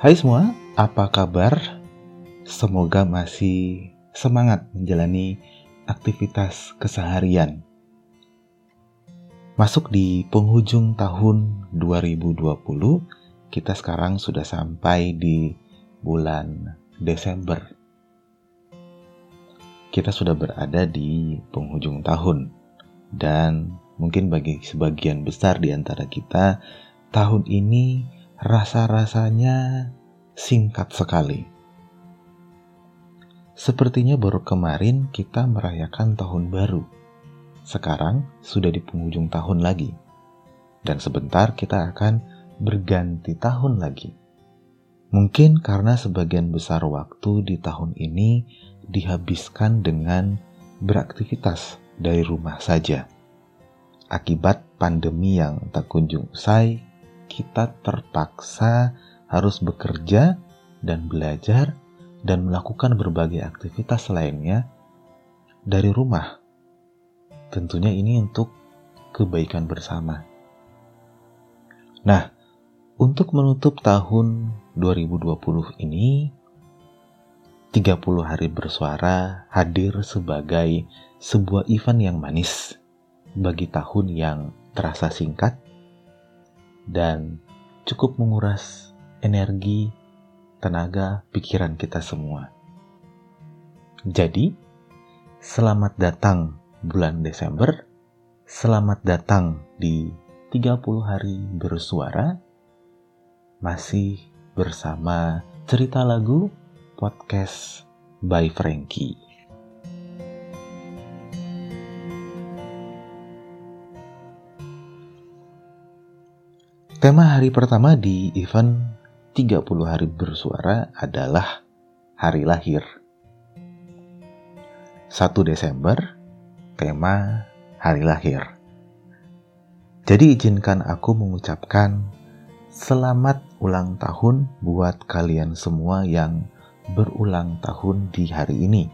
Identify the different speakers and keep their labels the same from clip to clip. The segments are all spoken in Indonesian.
Speaker 1: Hai semua, apa kabar? Semoga masih semangat menjalani aktivitas keseharian. Masuk di penghujung tahun 2020, kita sekarang sudah sampai di bulan Desember. Kita sudah berada di penghujung tahun dan mungkin bagi sebagian besar di antara kita tahun ini rasa-rasanya singkat sekali. Sepertinya baru kemarin kita merayakan tahun baru. Sekarang sudah di penghujung tahun lagi. Dan sebentar kita akan berganti tahun lagi. Mungkin karena sebagian besar waktu di tahun ini dihabiskan dengan beraktivitas dari rumah saja. Akibat pandemi yang tak kunjung usai, kita terpaksa harus bekerja dan belajar dan melakukan berbagai aktivitas lainnya dari rumah. Tentunya ini untuk kebaikan bersama. Nah, untuk menutup tahun 2020 ini, 30 hari bersuara hadir sebagai sebuah event yang manis bagi tahun yang terasa singkat dan cukup menguras energi, tenaga, pikiran kita semua. Jadi, selamat datang bulan Desember. Selamat datang di 30 hari bersuara. Masih bersama cerita lagu podcast by Frankie. Tema hari pertama di event 30 hari bersuara adalah hari lahir. 1 Desember, tema hari lahir. Jadi izinkan aku mengucapkan selamat ulang tahun buat kalian semua yang berulang tahun di hari ini.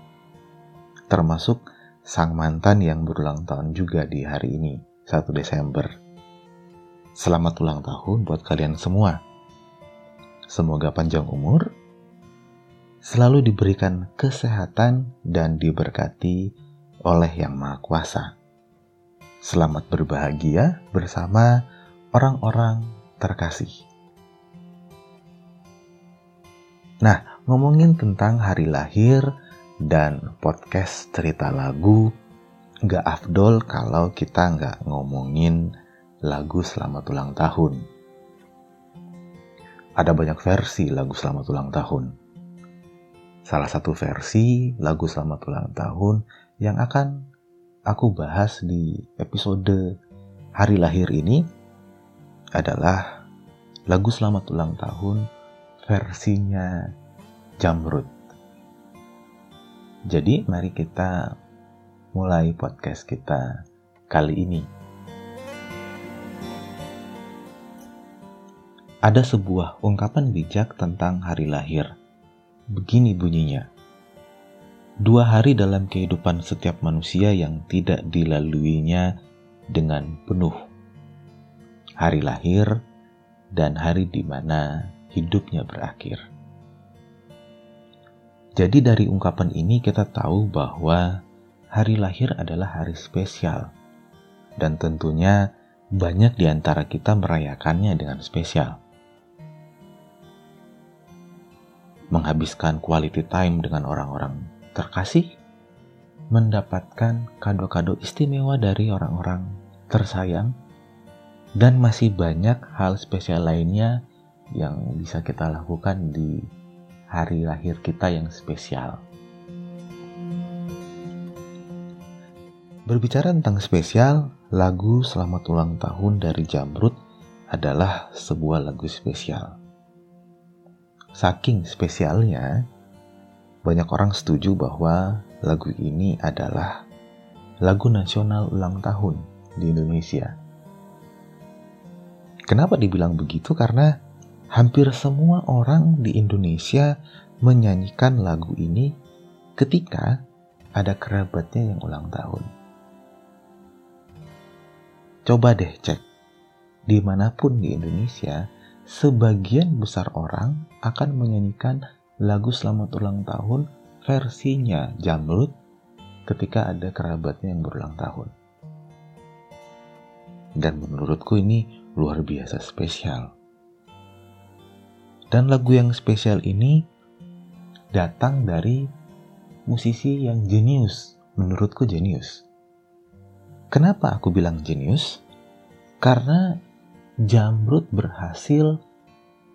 Speaker 1: Termasuk sang mantan yang berulang tahun juga di hari ini, 1 Desember. Selamat ulang tahun buat kalian semua. Semoga panjang umur, selalu diberikan kesehatan dan diberkati oleh Yang Maha Kuasa. Selamat berbahagia bersama orang-orang terkasih. Nah, ngomongin tentang hari lahir dan podcast cerita lagu, nggak afdol kalau kita nggak ngomongin lagu Selamat Ulang Tahun. Ada banyak versi lagu Selamat Ulang Tahun. Salah satu versi lagu Selamat Ulang Tahun yang akan aku bahas di episode hari lahir ini adalah lagu Selamat Ulang Tahun versinya Jamrud. Jadi mari kita mulai podcast kita kali ini. Ada sebuah ungkapan bijak tentang hari lahir. Begini bunyinya. Dua hari dalam kehidupan setiap manusia yang tidak dilaluinya dengan penuh. Hari lahir dan hari di mana hidupnya berakhir. Jadi dari ungkapan ini kita tahu bahwa hari lahir adalah hari spesial. Dan tentunya banyak di antara kita merayakannya dengan spesial. Menghabiskan quality time dengan orang-orang terkasih, mendapatkan kado-kado istimewa dari orang-orang tersayang, dan masih banyak hal spesial lainnya yang bisa kita lakukan di hari lahir kita yang spesial. Berbicara tentang spesial, lagu Selamat Ulang Tahun dari Jamrut adalah sebuah lagu spesial Saking spesialnya, banyak orang setuju bahwa lagu ini adalah lagu nasional ulang tahun di Indonesia. Kenapa dibilang begitu? Karena hampir semua orang di Indonesia menyanyikan lagu ini ketika ada kerabatnya yang ulang tahun. Coba deh cek, di mana pun di Indonesia, sebagian besar orang akan menyanyikan lagu selamat ulang tahun versinya Jamrut ketika ada kerabatnya yang berulang tahun. Dan menurutku ini luar biasa spesial. Dan lagu yang spesial ini datang dari musisi yang jenius, menurutku jenius. Kenapa aku bilang jenius? Karena Jamrut berhasil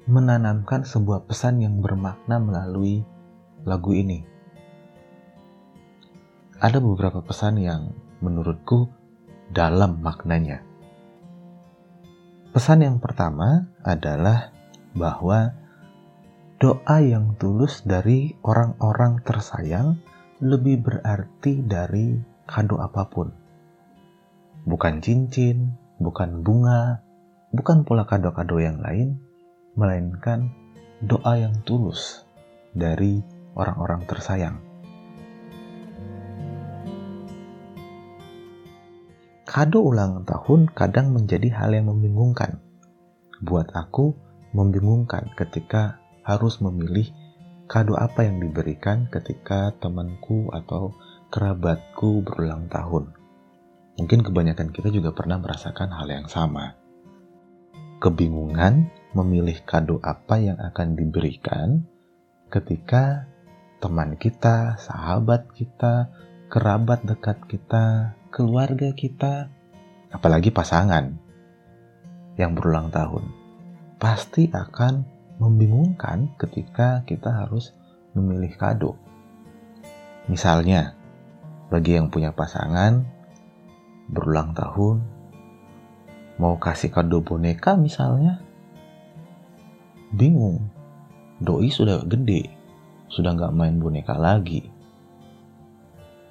Speaker 1: menanamkan sebuah pesan yang bermakna melalui lagu ini. Ada beberapa pesan yang menurutku dalam maknanya. Pesan yang pertama adalah bahwa doa yang tulus dari orang-orang tersayang lebih berarti dari kado apa pun. Bukan cincin, bukan bunga, bukan pula kado-kado yang lain, melainkan doa yang tulus dari orang-orang tersayang. Kado ulang tahun kadang menjadi hal yang membingungkan. Buat aku, membingungkan ketika harus memilih kado apa yang diberikan ketika temanku atau kerabatku berulang tahun. Mungkin kebanyakan kita juga pernah merasakan hal yang sama kebingungan memilih kado apa yang akan diberikan ketika teman kita, sahabat kita, kerabat dekat kita, keluarga kita, apalagi pasangan yang berulang tahun, pasti akan membingungkan ketika kita harus memilih kado. Misalnya, bagi yang punya pasangan berulang tahun, mau kasih kado boneka misalnya? Bingung. Doi sudah gede sudah nggak main boneka lagi.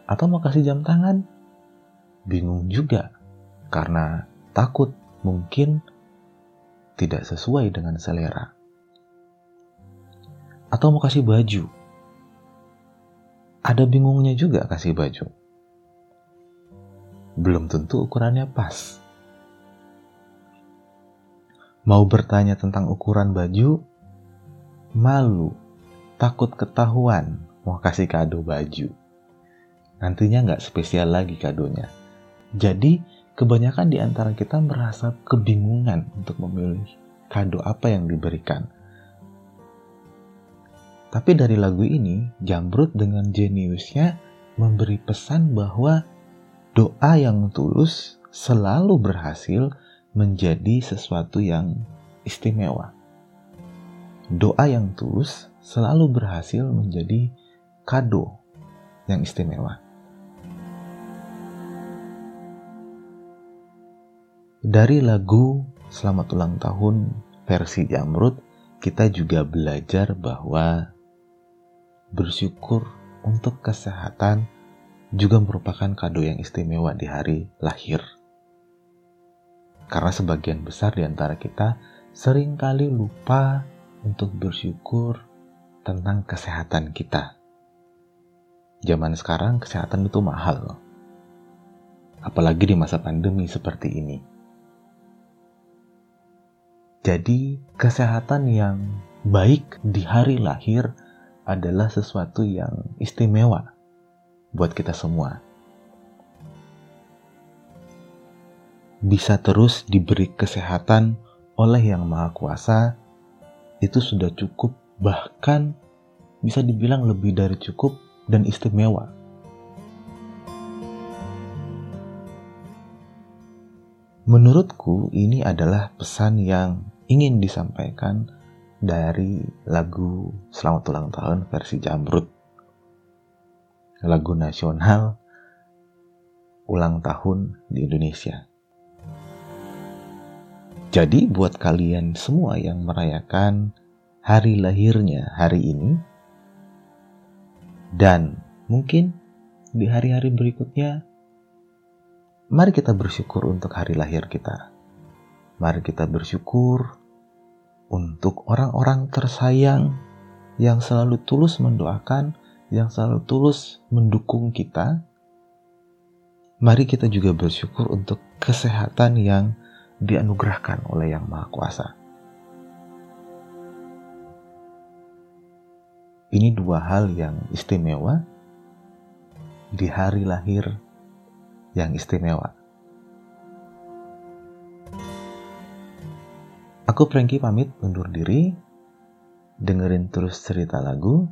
Speaker 1: Atau mau kasih jam tangan? Bingung juga karena takut mungkin tidak sesuai dengan selera. Atau mau kasih baju? Ada bingungnya juga kasih baju. Belum tentu ukurannya pas Mau bertanya tentang ukuran baju, malu, takut ketahuan mau kasih kado baju. Nantinya nggak spesial lagi kadonya. Jadi, kebanyakan di antara kita merasa kebingungan untuk memilih kado apa yang diberikan. Tapi dari lagu ini, Jambrut dengan jeniusnya memberi pesan bahwa doa yang tulus selalu berhasil menjadi sesuatu yang istimewa. Doa yang tulus selalu berhasil menjadi kado yang istimewa. Dari lagu Selamat Ulang Tahun versi Jamrut, kita juga belajar bahwa bersyukur untuk kesehatan juga merupakan kado yang istimewa di hari lahir. Karena sebagian besar di antara kita sering kali lupa untuk bersyukur tentang kesehatan kita. Zaman sekarang kesehatan itu mahal Apalagi di masa pandemi seperti ini. Jadi, kesehatan yang baik di hari lahir adalah sesuatu yang istimewa buat kita semua. Bisa terus diberi kesehatan oleh Yang Maha Kuasa, itu sudah cukup, bahkan bisa dibilang lebih dari cukup dan istimewa. Menurutku, ini adalah pesan yang ingin disampaikan dari lagu Selamat Ulang Tahun versi Jamrut. Lagu nasional ulang tahun di Indonesia. Jadi buat kalian semua yang merayakan hari lahirnya hari ini dan mungkin di hari-hari berikutnya mari kita bersyukur untuk hari lahir kita. Mari kita bersyukur untuk orang-orang tersayang yang selalu tulus mendoakan, yang selalu tulus mendukung kita. Mari kita juga bersyukur untuk kesehatan yang dianugerahkan oleh Yang Maha Kuasa. Ini dua hal yang istimewa di hari lahir yang istimewa. Aku Franky pamit undur diri, dengerin terus cerita lagu,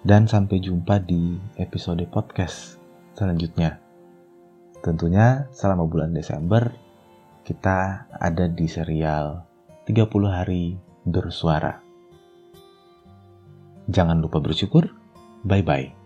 Speaker 1: dan sampai jumpa di episode podcast selanjutnya. Tentunya selama bulan Desember kita ada di serial 30 hari bersuara. Jangan lupa bersyukur. Bye bye.